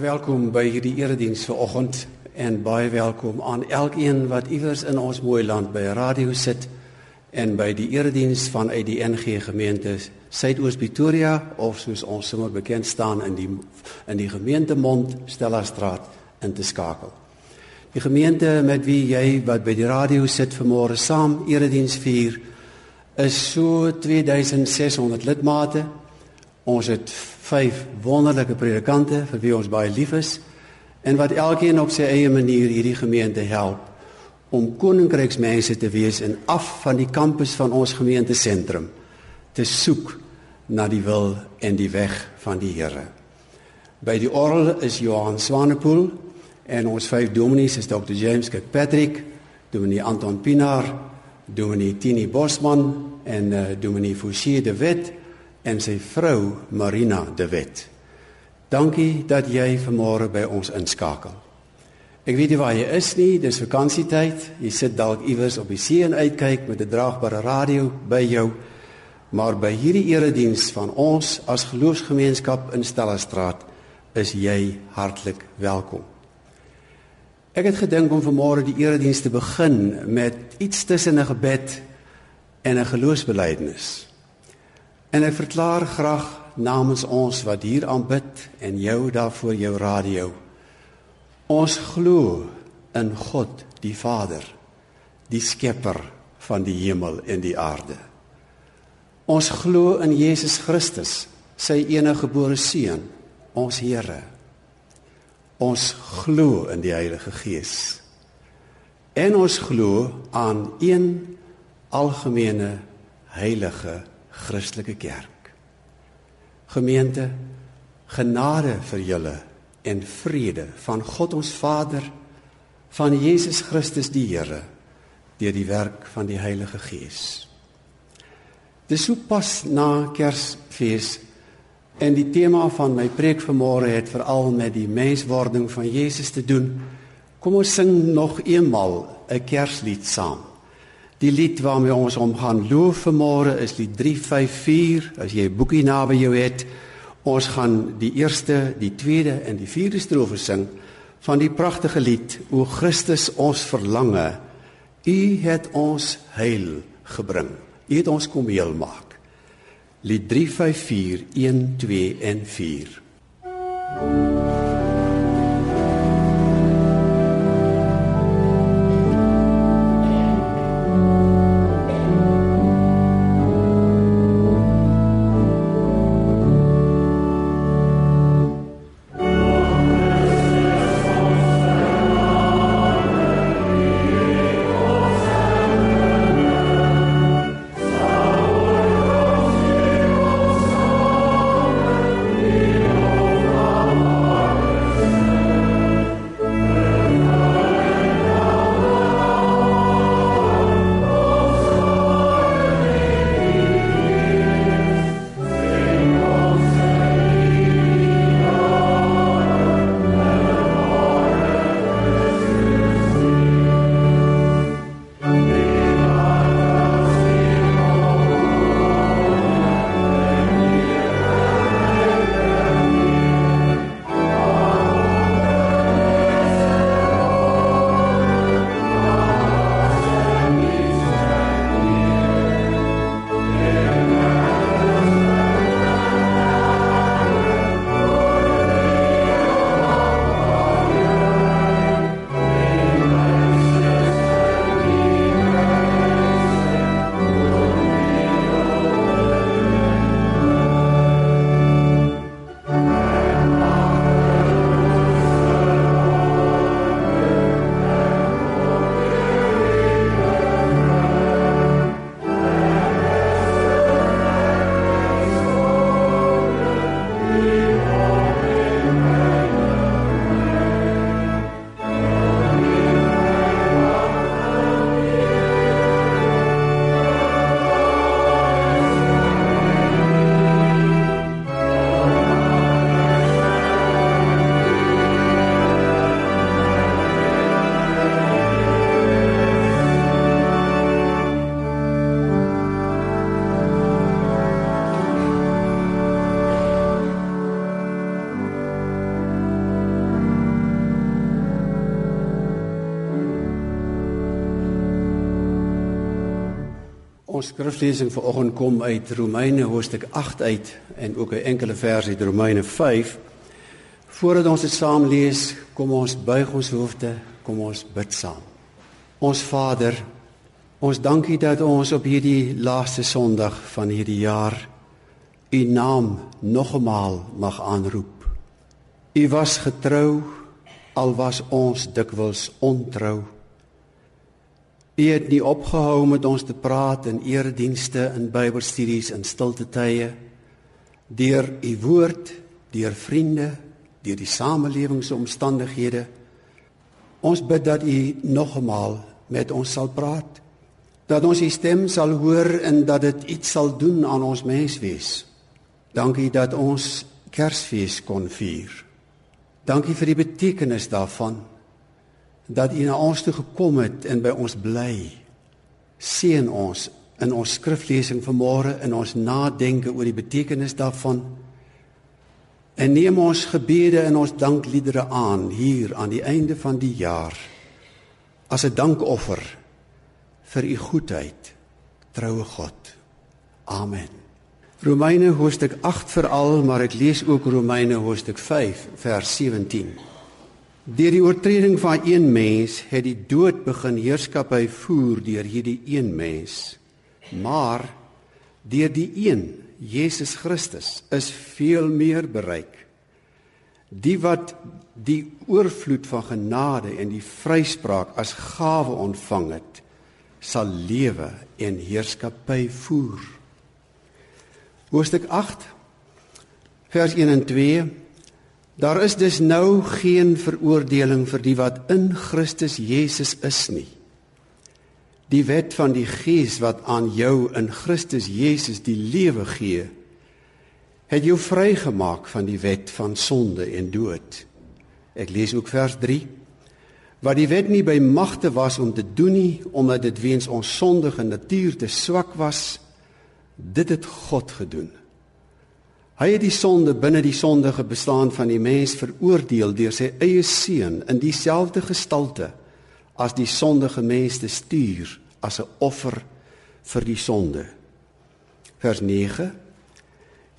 Baie welkom by hierdie erediens vanoggend en baie welkom aan elkeen wat iewers in ons mooi land by 'n radio sit en by die erediens vanuit die NG gemeente Suidoos Pretoria of soos ons sommer bekend staan in die in die gemeentemond Stella Straat in te skakel. Die gemeente met wie jy wat by die radio sit vanmôre saam erediens vier is so 2600 lidmate. Ons het vyf wonderlike predikante vir wie ons baie lief is en wat elkeen op sy eie manier hierdie gemeente help om koninkryksmense te wees en af van die kampus van ons gemeente sentrum te soek na die wil en die weg van die Here. By die orgel is Johan Swanepoel en ons vyf dominees is Dr James Kirkpatrick, dominee Anton Pinaar, dominee Tini Bosman en uh, dominee Fouchee de Wet en sy vrou Marina de Wet. Dankie dat jy vanmôre by ons inskakel. Ek weet nie waar jy is nie, dis vakansietyd. Jy sit dalk iewers op die see en uitkyk met 'n draagbare radio by jou. Maar by hierdie erediens van ons as geloofsgemeenskap in Stellastraat is jy hartlik welkom. Ek het gedink om vanmôre die erediens te begin met iets tussen 'n gebed en 'n geloofsbelijdenis. En ek verklaar graag namens ons wat hier aanbid en jou daar voor jou radio. Ons glo in God die Vader, die skepper van die hemel en die aarde. Ons glo in Jesus Christus, sy enige gebore seun, ons Here. Ons glo in die Heilige Gees. En ons glo aan een algemene heilige Christelike kerk. Gemeente, genade vir julle en vrede van God ons Vader, van Jesus Christus die Here, deur die werk van die Heilige Gees. Dis so pas na Kersfees en die tema van my preek vanmôre het veral met die menswording van Jesus te doen. Kom ons sing nog eenmal 'n Kerslied saam. Die lied waarmee ons omgaan loof vanmôre is lied 354 as jy 'n boekie naby jou het. Ons gaan die eerste, die tweede en die vierde strofe sing van die pragtige lied O Christus ons verlange. U het ons heil gebring. U het ons kom heel maak. Lied 354 1 2 en 4. Thank you. Ons skriflesing vanoggend kom uit Romeine hoofstuk 8 uit en ook 'n enkele vers uit Romeine 5. Voordat ons dit saam lees, kom ons buig ons hoofde, kom ons bid saam. Ons Vader, ons dankie dat ons op hierdie laaste Sondag van hierdie jaar U naam nog eenmaal mag aanroep. U was getrou al was ons dikwels ontrou. U het nie opgehou met ons te praat in eredienste en Bybelstudies en stilte tye deur u woord, deur vriende, deur die samelewingsomstandighede. Ons bid dat u nog eenmaal met ons sal praat. Dat ons u stem sal hoor en dat dit iets sal doen aan ons menswees. Dankie dat ons Kersfees kon vier. Dankie vir die betekenis daarvan dat U na ons toe gekom het en by ons bly. Seën ons in ons skriflesing vanmôre in ons nadenke oor die betekenis daarvan. En neem ons gebede en ons dankliedere aan hier aan die einde van die jaar as 'n dankoffer vir u goedheid, troue God. Amen. Romeine hoofstuk 8 veral, maar ek lees ook Romeine hoofstuk 5 vers 17. Deur die oortreding van een mens het die dood begin heerskappy voer deur hierdie een mens. Maar deur die een, Jesus Christus, is veel meer bereik. Die wat die oorvloed van genade en die vryspraak as gawe ontvang het, sal lewe en heerskappy voer. Hoofstuk 8 vers 1 en 2 Daar is dus nou geen veroordeling vir die wat in Christus Jesus is nie. Die wet van die Gees wat aan jou in Christus Jesus die lewe gee, het jou vrygemaak van die wet van sonde en dood. Ek lees ook vers 3. Wat die wet nie by magte was om te doen nie, omdat dit weens ons sondige natuur te swak was, dit het God gedoen. Hy het die sonde binne die sondige bestaan van die mens veroordeel deur sy eie seun in dieselfde gestalte as die sondige mens te stuur as 'n offer vir die sonde. Vers 9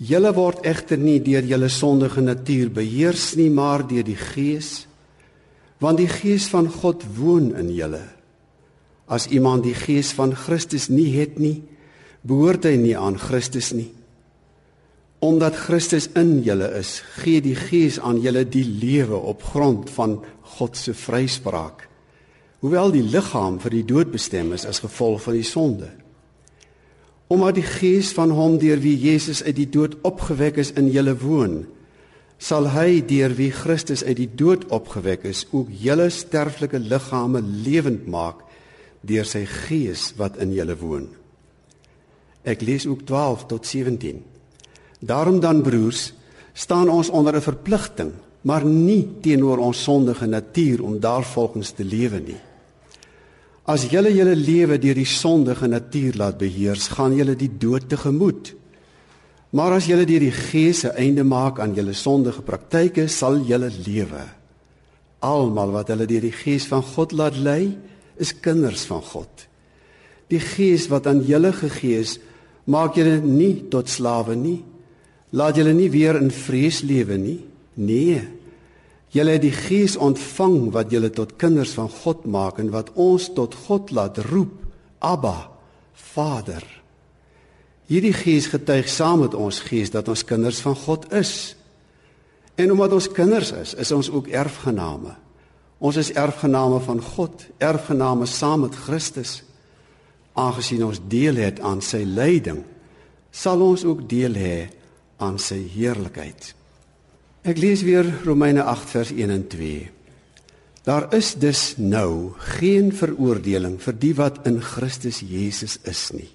Julle word egter nie deur julle sondige natuur beheers nie, maar deur die Gees, want die Gees van God woon in julle. As iemand die Gees van Christus nie het nie, behoort hy nie aan Christus nie. Omdat Christus in julle is, gee die Gees aan julle die lewe op grond van God se vryspraak. Hoewel die liggaam vir die dood bestem is as gevolg van die sonde. Omdat die Gees van hom deur wie Jesus uit die dood opgewek is in julle woon, sal hy deur wie Christus uit die dood opgewek is, ook julle sterflike liggame lewend maak deur sy Gees wat in julle woon. Ek lees ook 12 tot 17. Daarom dan broers, staan ons onder 'n verpligting, maar nie teenoor ons sondige natuur om daarvolgens te lewe nie. As julle julle lewe deur die sondige natuur laat beheers, gaan julle die dood tegemoet. Maar as julle deur die Gees se einde maak aan julle sondige praktyke, sal julle lewe. Almal wat hulle deur die Gees van God laat lei, is kinders van God. Die Gees wat aan julle gegee is, maak julle nie tot slawe nie, Laat julle nie weer in vrees lewe nie. Nee. Julle het die Gees ontvang wat julle tot kinders van God maak en wat ons tot God laat roep, Abba, Vader. Hierdie Gees getuig saam met ons Gees dat ons kinders van God is. En omdat ons kinders is, is ons ook erfgename. Ons is erfgename van God, erfgename saam met Christus. Aangesien ons deel het aan sy lyding, sal ons ook deel hê aan sy heerlikheid. Ek lees weer Romeine 8 vers 1 en 2. Daar is dus nou geen veroordeling vir die wat in Christus Jesus is nie.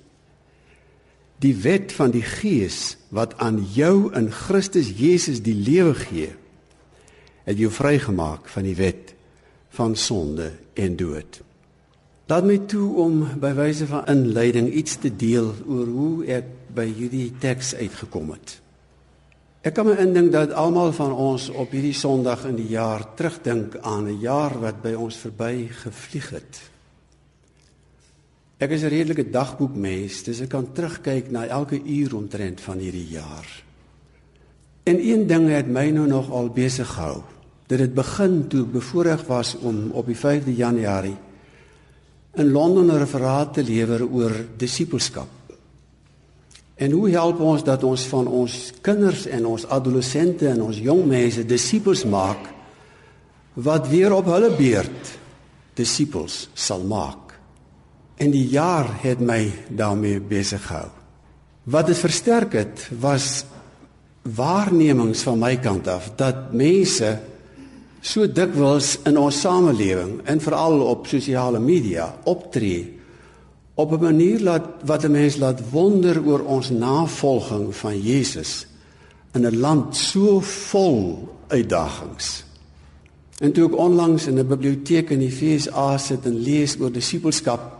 Die wet van die Gees wat aan jou in Christus Jesus die lewe gee, het jou vrygemaak van die wet van sonde en dood. Laat my toe om by wyse van inleiding iets te deel oor hoe ek by hierdie teks uitgekom het. Ek kan my indink dat almal van ons op hierdie Sondag in die jaar terugdink aan 'n jaar wat by ons verby gevlieg het. Ek is 'n redelike dagboekmens, dis ek kan terugkyk na elke uur omtrent van hierdie jaar. En een ding het my nou nog al besig gehou. Dit het begin toe ek bevoorreg was om op die 5de Januarie in Londen 'n referaat te lewer oor disippelskap. En hoe help ons dat ons van ons kinders en ons adolessente en ons jong mense disippels maak wat weer op hulle beurt disippels sal maak? En die jaar het my daarmee besig gehou. Wat dit versterk het was waarnemings van my kant af dat mense so dikwels in ons samelewing en veral op sosiale media optree op 'n manier laat wat 'n mens laat wonder oor ons navolging van Jesus in 'n land so vol uitdagings. En toe ek onlangs in 'n biblioteek in die FSA sit en lees oor disippelskap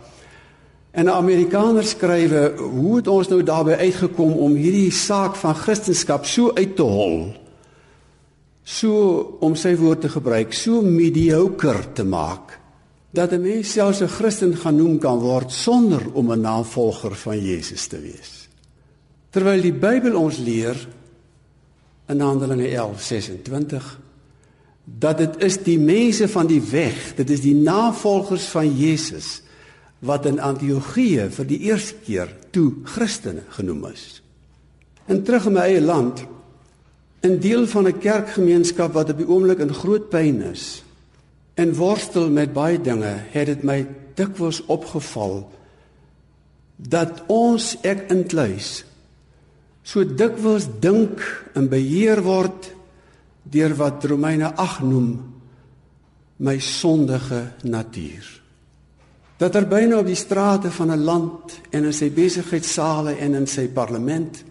En 'n Amerikaner skrywe, hoe het ons nou daarbey uitgekom om hierdie saak van Christendom so uit te hol? So om sy woord te gebruik, so mediocre te maak dat 'n mens selfs 'n Christen genoem kan word sonder om 'n navolger van Jesus te wees. Terwyl die Bybel ons leer in Handelinge 11:26 dat dit is die mense van die weg, dit is die navolgers van Jesus wat in Antiochië vir die eerste keer toe Christene genoem is. En terug in my eie land, in deel van 'n kerkgemeenskap wat op die oomblik in groot pyn is en worstel met baie dinge, het dit my dikwels opgeval dat ons ek inkluis so dikwels dink en beheer word deur wat Romeine 8 noem my sondige natuur. Dat er byna op die strate van 'n land en in sy besigheidssale en in sy parlement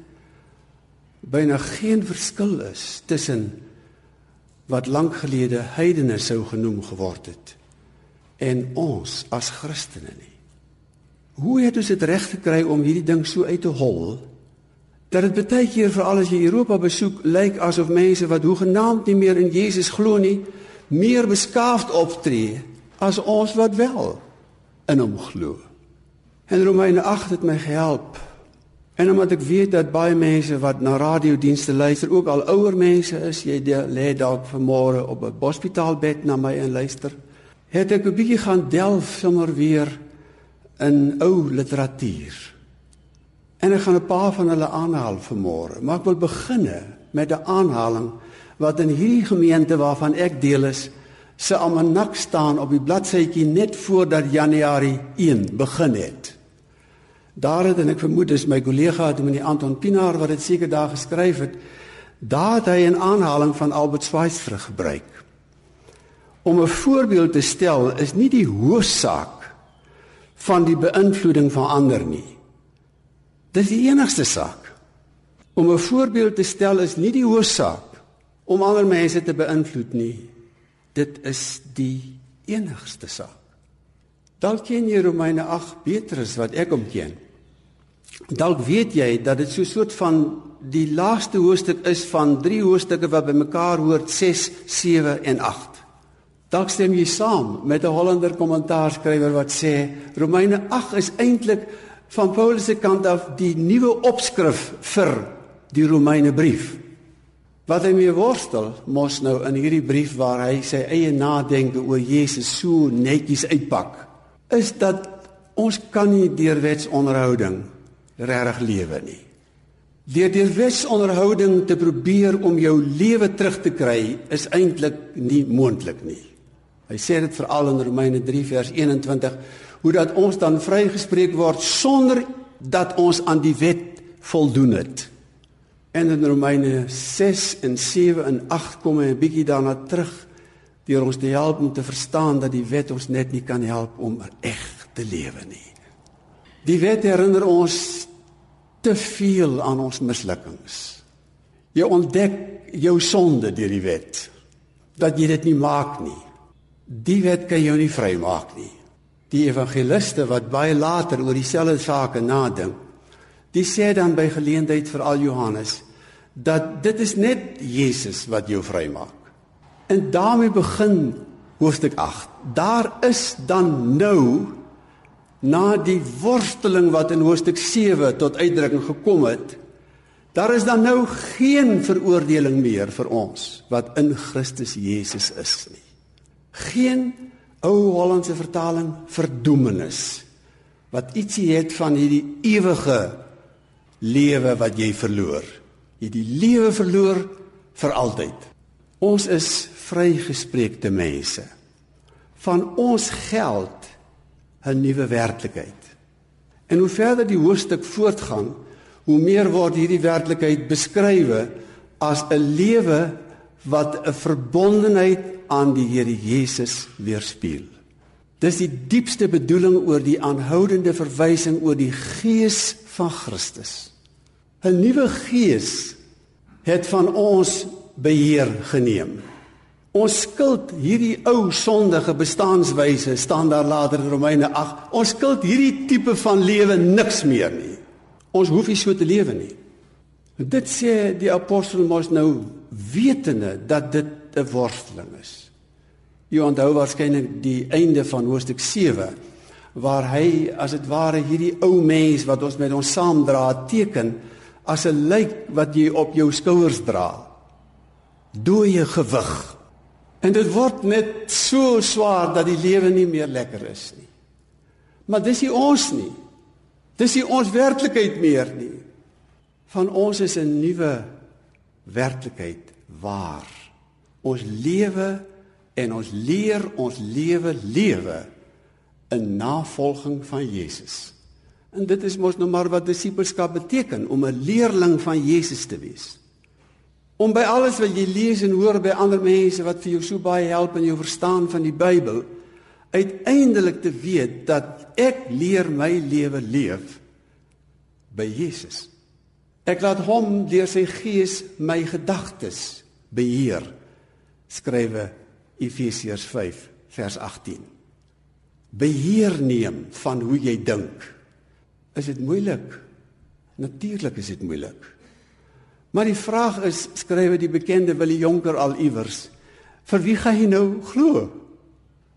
byna geen verskil is tussen wat lank gelede heidene sou genoem geword het en ons as Christene nie. Hoe het ons dit reg gekry om hierdie ding so uit te hol? Dat dit baie keer veral as jy Europa besoek, lyk asof mense wat hoegenaamd nie meer in Jesus glo nie, meer beskaafd optree as ons wat wel in hom glo. En Romeine 8 het my gehelp. En omdat ek weet dat baie mense wat na radiodienste luister ook al ouer mense is, jy lê dalk vanmôre op 'n hospitaalbed na my en luister, het ek 'n bietjie gaan delf sommer weer in ou literatuur. En ek gaan 'n paar van hulle aanhaal vanmôre, maar ek wil begin met 'n aanhaling wat in hierdie gemeente waarvan ek deel is, se almanak staan op die bladsytjie net voordat Januarie 1 begin het. Daar het en ek vermoed dis my kollega meneer Anton Pinaar wat dit seker daar geskryf het, daar het hy 'n aanhaling van Albert Schweitzer gebruik. Om 'n voorbeeld te stel is nie die hoofsaak van die beïnvloeding van ander nie. Dis die enigste saak. Om 'n voorbeeld te stel is nie die hoofsaak om ander mense te beïnvloed nie dit is die enigste saak. Dalk ken jy Romeine 8 beter as wat ek hom ken. Dalk weet jy dat dit so 'n soort van die laaste hoofstuk is van drie hoofstukke wat bymekaar hoort 6, 7 en 8. Dalk stem jy saam met 'n Hollander kommentaarskrywer wat sê Romeine 8 is eintlik van Paulus se kant af die nuwe opskrif vir die Romeine brief. Wat hy mee worstel mos nou in hierdie brief waar hy sy eie nadenke oor Jesus so netjies uitpak, is dat ons kan nie deur wetsonderhouding regtig lewe nie. Deur deur wetsonderhouding te probeer om jou lewe terug te kry is eintlik nie moontlik nie. Hy sê dit veral in Romeine 3 vers 21 hoe dat ons dan vrygespreek word sonder dat ons aan die wet voldoen het. En in Romeine 6 en 7 en 8 kom hy 'n bietjie daarna terug deur ons te help om te verstaan dat die wet ons net nie kan help om reg te lewe nie. Die wet herinner ons te veel aan ons mislukkings. Jy ontdek jou sonde deur die wet dat jy dit nie maak nie. Die wet kan jou nie vrymaak nie. Die evangeliste wat baie later oor dieselfde sake nadink, die sê dan by geleentheid vir al Johannes dat dit is net Jesus wat jou vrymaak. En daarmee begin hoofstuk 8. Daar is dan nou na die worsteling wat in hoofstuk 7 tot uitdrukking gekom het, daar is dan nou geen veroordeling meer vir ons wat in Christus Jesus is nie. Geen ou Hollandse vertaling verdoemenis wat ietsie het van hierdie ewige lewe wat jy verloor. Jy die lewe verloor vir altyd. Ons is vrygespreekte mense. Van ons geld 'n nuwe werklikheid. En hoe verder die hoofstuk voortgaan, hoe meer word hierdie werklikheid beskrywe as 'n lewe wat 'n verbondenheid aan die Here Jesus weerspieël. Dis die diepste bedoeling oor die aanhoudende verwysing oor die Gees van Christus. 'n Nuwe Gees het van ons beheer geneem. Ons skuld hierdie ou sondige bestaanswyse staan daar later in Romeine 8. Ons skuld hierdie tipe van lewe niks meer nie. Ons hoef nie so te lewe nie. Dit sê die apostel mos nou wetende dat dit 'n worsteling is. Jy onthou waarskynlik die einde van hoofstuk 7 waar hy as dit ware hierdie ou mens wat ons met ons saamdra teken as 'n lijk wat jy op jou skouers dra. Dooie gewig En dit word net so swaar dat die lewe nie meer lekker is nie. Maar dis nie ons nie. Dis nie ons werklikheid meer nie. Van ons is 'n nuwe werklikheid waar ons lewe en ons leer ons lewe lewe in navolging van Jesus. En dit is mos nou maar wat disippelskap beteken om 'n leerling van Jesus te wees. Om by alles wat jy lees en hoor by ander mense wat vir jou so baie help in jou verstaan van die Bybel, uiteindelik te weet dat ek leer my lewe leef by Jesus. Ek laat hom deur sy gees my gedagtes beheer. Skrywe Efesiërs 5 vers 18. Beheer neem van hoe jy dink. Is dit moeilik? Natuurlik is dit moeilik. Maar die vraag is, skrywe die bekende Willie Jonker al iewers, vir wie gaan jy nou glo?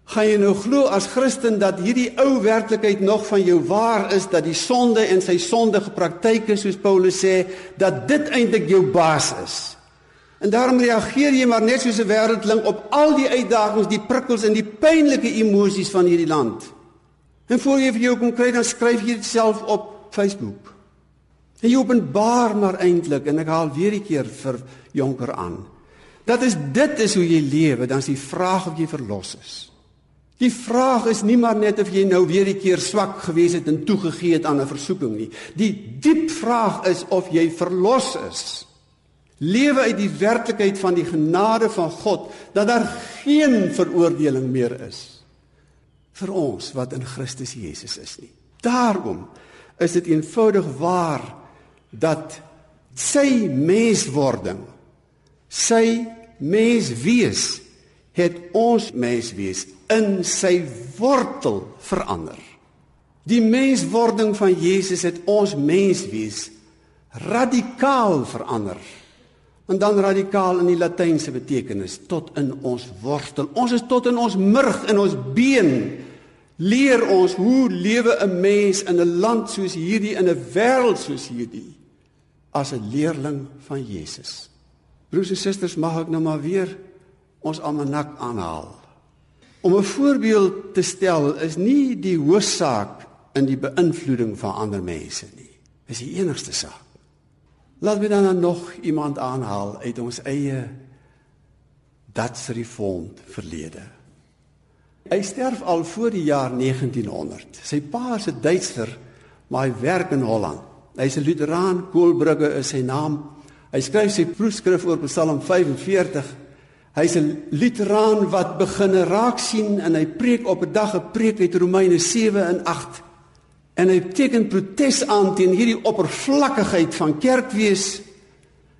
Gaan jy nou glo as Christen dat hierdie ou werklikheid nog van jou waar is dat die sonde en sy sondige praktyke soos Paulus sê, dat dit eintlik jou baas is? En daarom reageer jy maar net soos 'n wêreldling op al die uitdagings, die prikkels en die pynlike emosies van hierdie land. En voor jy vir jou kom kry dan skryf jy dit self op Facebook. Jy openbaar maar eintlik en ek haal weer 'n keer vir Jonker aan. Dat is dit is hoe jy lewe, dan is die vraag of jy verlos is. Die vraag is nie maar net of jy nou weer 'n keer swak gewees het en toegegee het aan 'n versoeking nie. Die diep vraag is of jy verlos is. Lewe uit die werklikheid van die genade van God dat daar geen veroordeling meer is vir ons wat in Christus Jesus is nie. Daarom is dit eenvoudig waar dat sy menswording sy menswees het ons menswees in sy wortel verander. Die menswording van Jesus het ons menswees radikaal verander. En dan radikaal in die latynse betekenis tot in ons wortel. Ons is tot in ons murg en ons been leer ons hoe lewe 'n mens in 'n land soos hierdie in 'n wêreld soos hierdie as 'n leerling van Jesus. Broers en susters, mag ek nou maar weer ons almanak aanhaal. Om 'n voorbeeld te stel is nie die hoofsaak in die beïnvloeding van ander mense nie. Dis die enigste saak. Laat my dan nog iemand aanhaal uit ons eie Dutch Reformed verlede. Hy sterf al voor die jaar 1900. Sy pa is 'n Duitser, maar hy werk in Holland. Hy's 'n Luteraan, Koelbrugge is sy naam. Hy skryf sy proefskrif oor Psalm 45. Hy's 'n Luteraan wat begin raak sien en hy preek op 'n dag 'n preek uit Romeine 7 en 8. En hy teken protes aan teen hierdie oppervlakkigheid van kerkwees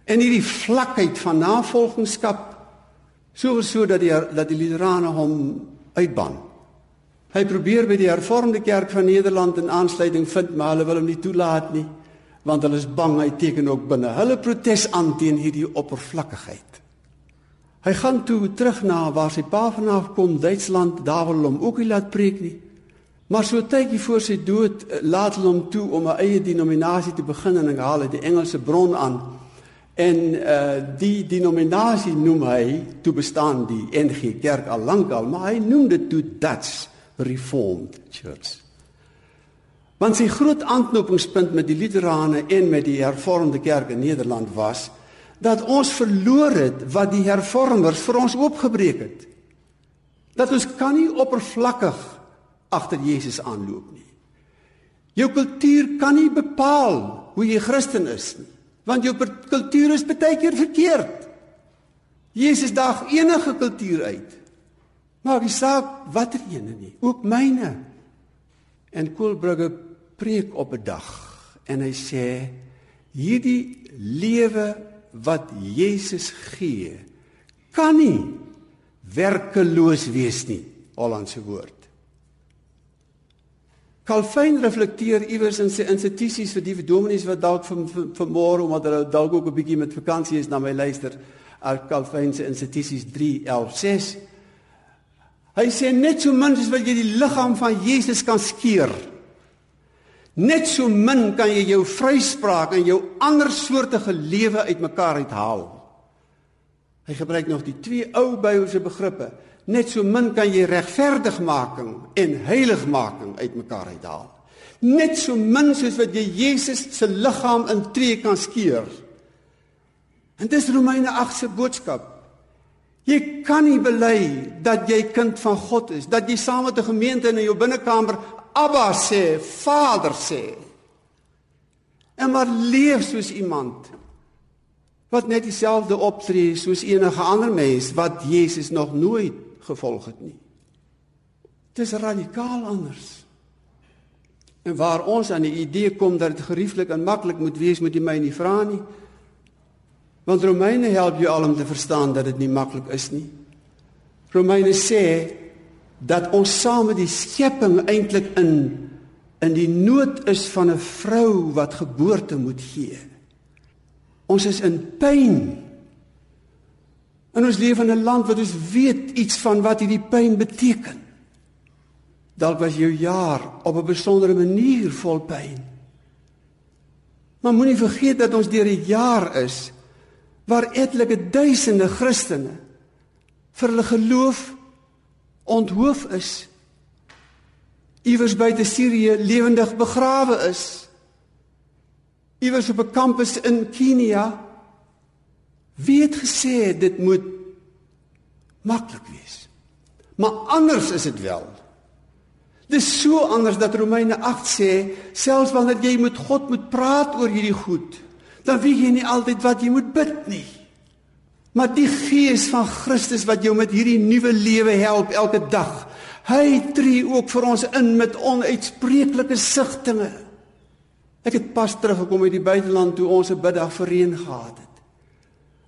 en hierdie vlakheid van navolgingskap so so dat die dat die Luterane hom uitban. Hy probeer by die Hervormde Kerk van Nederland 'n aansluiting vind, maar hulle wil hom nie toelaat nie want hulle is bang hy teken ook binne. Hulle protes aan teen hierdie oppervlakkigheid. Hy gaan toe terug na waar sy pa vanaf kom, Duitsland, daar wil hom ook laat preek nie. Maar so tydjie voor sy dood eh, laat hulle hom toe om 'n eie denominasie te begin en hy haal die Engelse bron aan. En uh die denominasie noem hy toe bestaan die NG Kerk al lank al, maar hy noem dit toe Dutch Reformed Church. Want sy groot aanknopingspunt met die Lutherane en met die Hervormde Kerk in Nederland was dat ons verloor het wat die Hervormers vir ons oopgebreek het. Dat ons kan nie oppervlakkig agter Jesus aanloop nie. Jou kultuur kan nie bepaal hoe jy Christen is nie, want jou kultuur is baie keer verkeerd. Jesus daag enige kultuur uit. Maak nie saak watter ene nie, ook myne. En Koelbrugge preek op 'n dag en hy sê hierdie lewe wat Jesus gee kan nie werkeloos wees nie Hollandse woord. Calvin reflekteer iewers in sy instituties vir die dominees wat dalk van vanmôre omdat hulle dalk ook 'n bietjie met vakansie is na my luister uit Calvin se instituties 3:11 Hy sê net so min as wat jy die liggaam van Jesus kan skeer Net so min kan jy jou vryspraak en jou ander soortige lewe uitmekaar uithaal. Hy gebruik nog die twee ou Bybelse begrippe. Net so min kan jy regverdigmaking en heiligmaking uitmekaar uithaal. Net so min soos wat jy Jesus se liggaam in twee kan skeur. En dis Romeine 8 se boodskap. Jy kan nie bely dat jy kind van God is, dat jy saam met 'n gemeente in jou binnekamer Abba sê, Vader sê. En maar leef soos iemand wat net dieselfde optree soos enige ander mens wat Jesus nog nooit gevolg het nie. Dit is radikaal anders. En waar ons aan die idee kom dat dit gerieflik en maklik moet wees, moet jy my nie vra nie. Want Romeine help jou al om te verstaan dat dit nie maklik is nie. Romeine sê dat ons saam met die skepping eintlik in in die nood is van 'n vrou wat geboorte moet gee. Ons is in pyn. En ons leef in 'n land wat ons weet iets van wat hierdie pyn beteken. Dalk was jou jaar op 'n besondere manier vol pyn. Maar moenie vergeet dat ons deur 'n jaar is waar etlike duisende Christene vir hulle geloof onthoof is iewers buite Sirië lewendig begrawe is iewers op 'n kampus in Kenia wie het gesê dit moet maklik wees? Maar anders is dit wel. Dis so anders dat Romeine 8 sê selfs wanneer jy met God moet praat oor hierdie goed dan weet jy nie altyd wat jy moet bid nie Maar die gees van Christus wat jou met hierdie nuwe lewe help elke dag. Hy tree ook vir ons in met onuitspreeklike sigtinge. Ek het pas teruggekom uit die buiteland toe ons 'n biddag vir reën gehad het.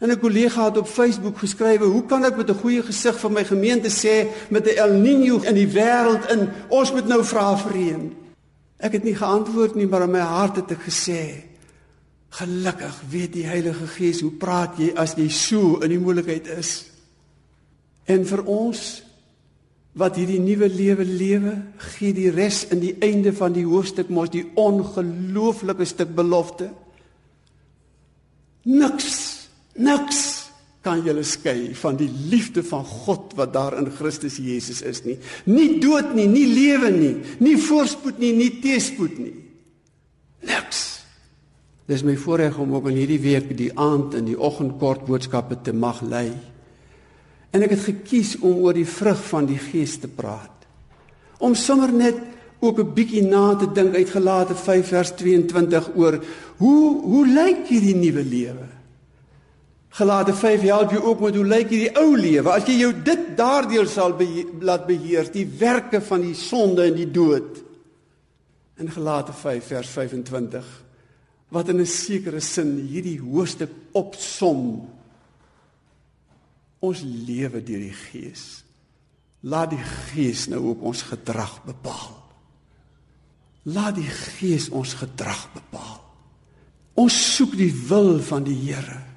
En 'n kollega het op Facebook geskrywe, "Hoe kan ek met 'n goeie gesig vir my gemeente sê met 'n El Niño in die wêreld in, ons moet nou vra vir reën?" Ek het nie geantwoord nie, maar in my hart het ek gesê, Gelukkig weet die Heilige Gees hoe praat jy as jy so in die moeilikheid is. En vir ons wat hierdie nuwe lewe lewe, gee die res in die einde van die hoofstuk mos die ongelooflike stuk belofte. Niks, niks kan julle skei van die liefde van God wat daar in Christus Jesus is nie. Nie dood nie, nie lewe nie, nie voorspoed nie, nie teëspoed nie. Niks. Dis my voorreg om ook in hierdie week die aand en die oggend kort boodskappe te mag lei. En ek het gekies om oor die vrug van die Gees te praat. Om sommer net ook 'n bietjie na te dink uit Galate 5 vers 22 oor hoe hoe lyk hierdie nuwe lewe? Galate 5 help jou ook met hoe lyk hierdie ou lewe? As jy jou dit daardeur sal be laat beheer, die werke van die sonde en die dood. In Galate 5 vers 25 wat in 'n sekere sin hierdie hoofstuk opsom. Ons lewe deur die gees. Laat die gees nou ook ons gedrag bepaal. Laat die gees ons gedrag bepaal. Ons soek die wil van die Here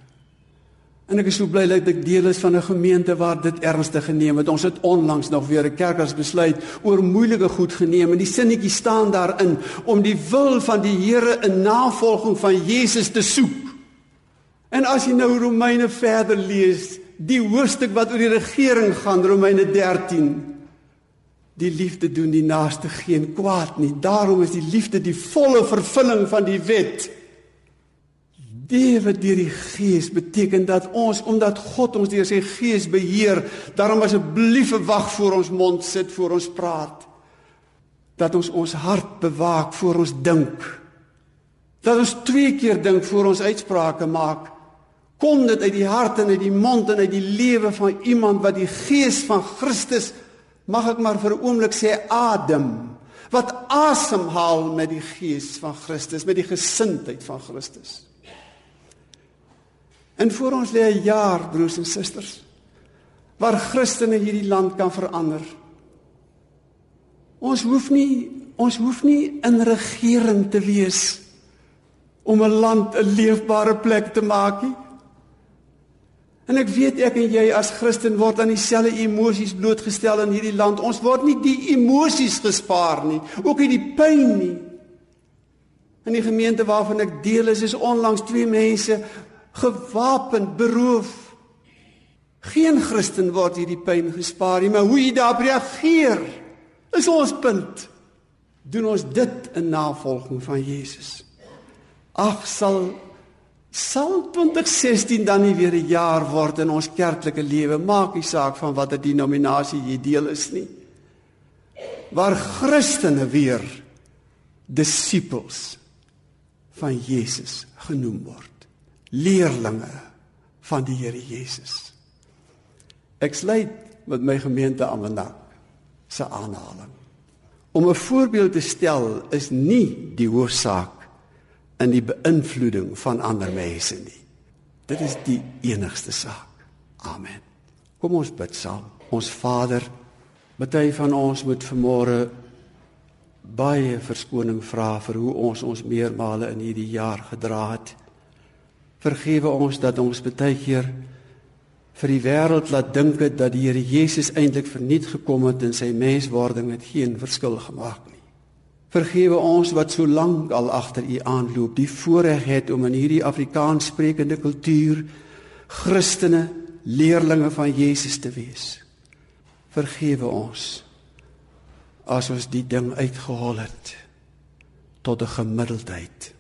En ek is so bly dat ek deel is van 'n gemeente waar dit ernstig geneem het. Ons het onlangs nog weer 'n kerkers besluit oor moeilike goed geneem en die sinnetjie staan daarin om die wil van die Here in navolging van Jesus te soek. En as jy nou Romeine verder lees, die hoofstuk wat oor die regering gaan, Romeine 13, die liefde doen die naaste geen kwaad nie. Daarom is die liefde die volle vervulling van die wet. Lewe deur die Gees beteken dat ons omdat God ons deur sy Gees beheer, daarom asseblief 'n wag voor ons mond sit voor ons praat. Dat ons ons hart bewaak voor ons dink. Dat ons twee keer dink voor ons uitsprake maak. Kom dit uit die hart en uit die mond en uit die lewe van iemand wat die Gees van Christus mag ek maar vir 'n oomblik sê adem wat asemhaal met die gees van Christus met die gesindheid van Christus. En voor ons lê 'n jaar, broers en susters, waar Christene hierdie land kan verander. Ons hoef nie ons hoef nie in regering te wees om 'n land 'n leefbare plek te maak nie. En ek weet ek en jy as Christen word aan dieselfde emosies blootgestel in hierdie land. Ons word nie die emosies gespaar nie, ook nie die pyn nie. In die gemeente waarvan ek deel is, is onlangs twee mense gewapend beroof. Geen Christen word hierdie pyn gespaar nie, maar hoe jy daarop reageer is ons punt. Doen ons dit in navolging van Jesus. Ag sal sal 2016 dan nie weer 'n jaar word in ons kerklike lewe, maak nie saak van watter denominasie jy deel is nie. Waar Christene weer disippels van Jesus genoem word leerlinge van die Here Jesus. Ek sluit met my gemeente Amanak se aanhaling. Om 'n voorbeeld te stel is nie die hoofsaak in die beïnvloeding van ander mense nie. Dit is die enigste saak. Amen. Kom ons bid saam. Ons Vader, baie van ons moet vanmôre baie verskoning vra vir hoe ons ons meermale in hierdie jaar gedra het. Vergewe ons dat ons baie keer vir die wêreld laat dink het dat die Here Jesus eintlik verniet gekom het en sy menswording het geen verskil gemaak nie. Vergewe ons wat so lank al agter U aanloop, die voorreg het om in hierdie Afrikaans sprekende kultuur Christene, leerlinge van Jesus te wees. Vergewe ons as ons die ding uitgehol het tot 'n gemiddeldheid.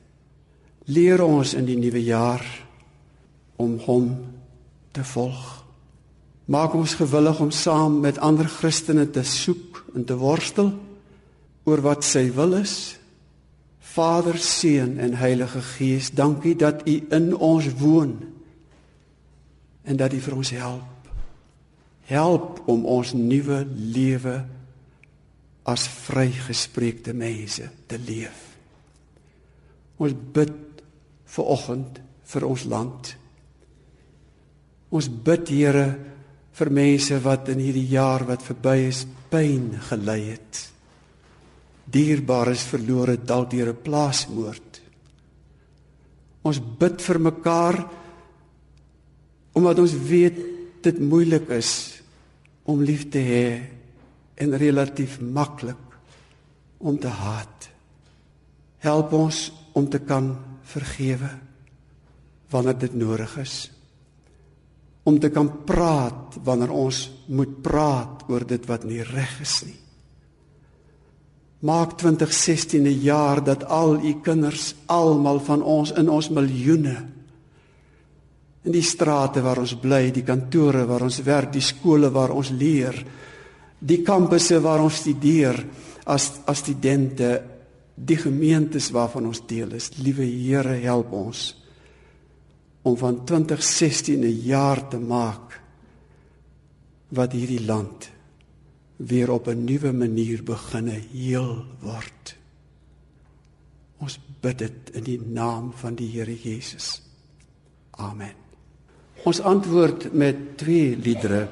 Leer ons in die nuwe jaar om hom te volg. Maak ons gewillig om saam met ander Christene te soek en te worstel oor wat sy wil is. Vader, Seun en Heilige Gees, dankie dat U in ons woon en dat U vir ons help. Help om ons nuwe lewe as vrygespreekte mense te leef. Ons bid vir oggend vir ons land. Ons bid Here vir mense wat in hierdie jaar wat verby is pyn gely het. Dierbares verlore dalk deur 'n plaasmoord. Ons bid vir mekaar omdat ons weet dit moeilik is om lief te hê en relatief maklik om te haat. Help ons om te kan vergewe wanneer dit nodig is. Om te kan praat wanneer ons moet praat oor dit wat nie reg is nie. Maak 2016 'n jaar dat al u kinders almal van ons in ons miljoene in die strate waar ons bly die kantore waar ons werk die skole waar ons leer die kampusse waar ons studeer as as studente die gemeentes waarvan ons deel is. Liewe Here, help ons om van 2016 'n jaar te maak wat hierdie land weer op 'n nuwe manier beginne heel word. Ons bid dit in die naam van die Here Jesus. Amen. Ons antwoord met twee liedere.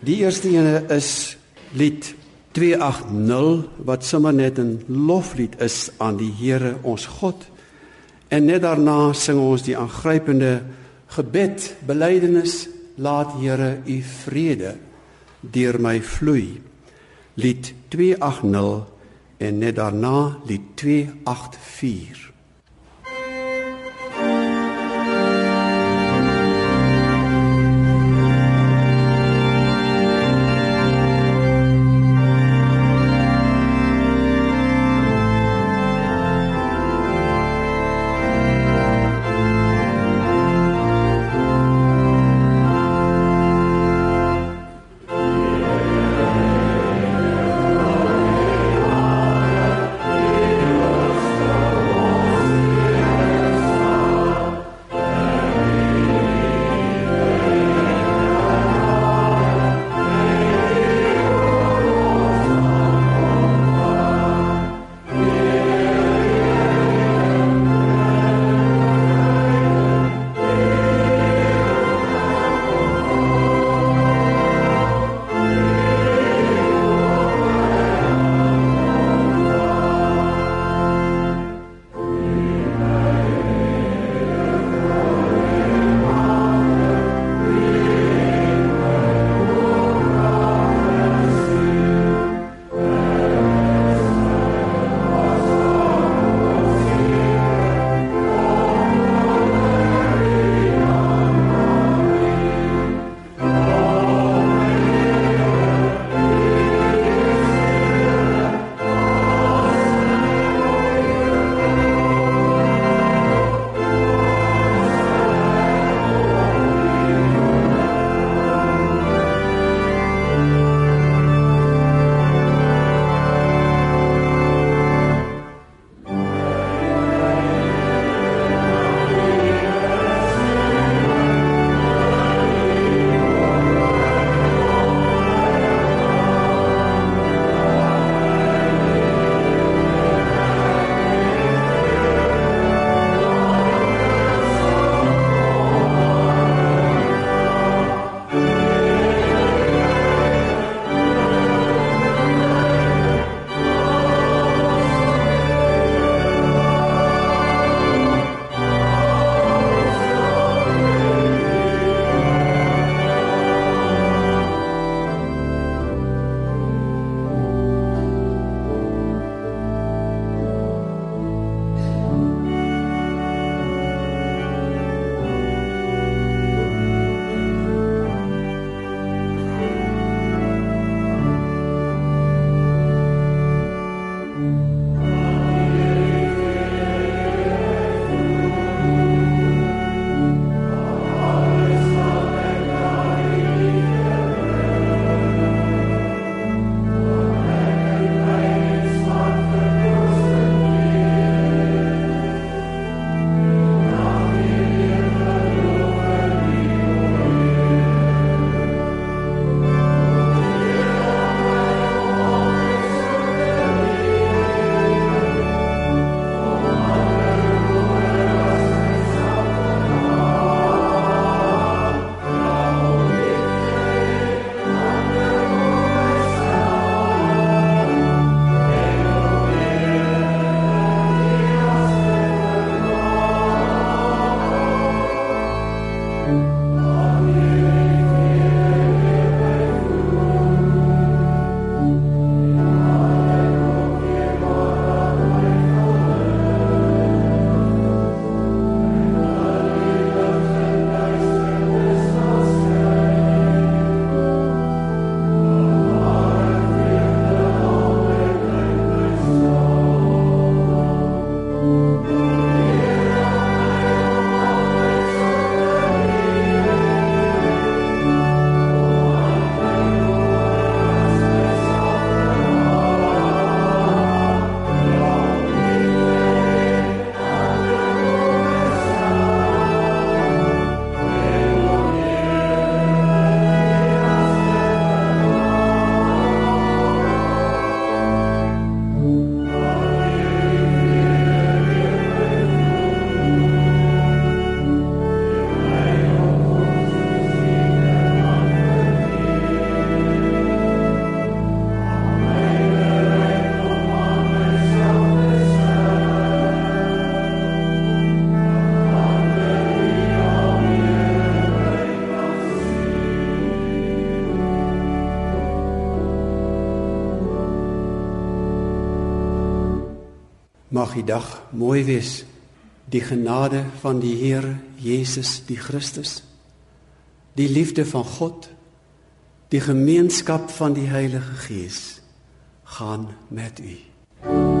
Die eerste ene is lied 280 wat sommer net 'n loflied is aan die Here ons God. En net daarna sing ons die aangrypende gebed, belydenis, laat Here u vrede deur my vloei. Lied 280 en net daarna lied 284. Mag die dag mooi wees. Die genade van die Here Jesus die Christus. Die liefde van God. Die gemeenskap van die Heilige Gees gaan met u.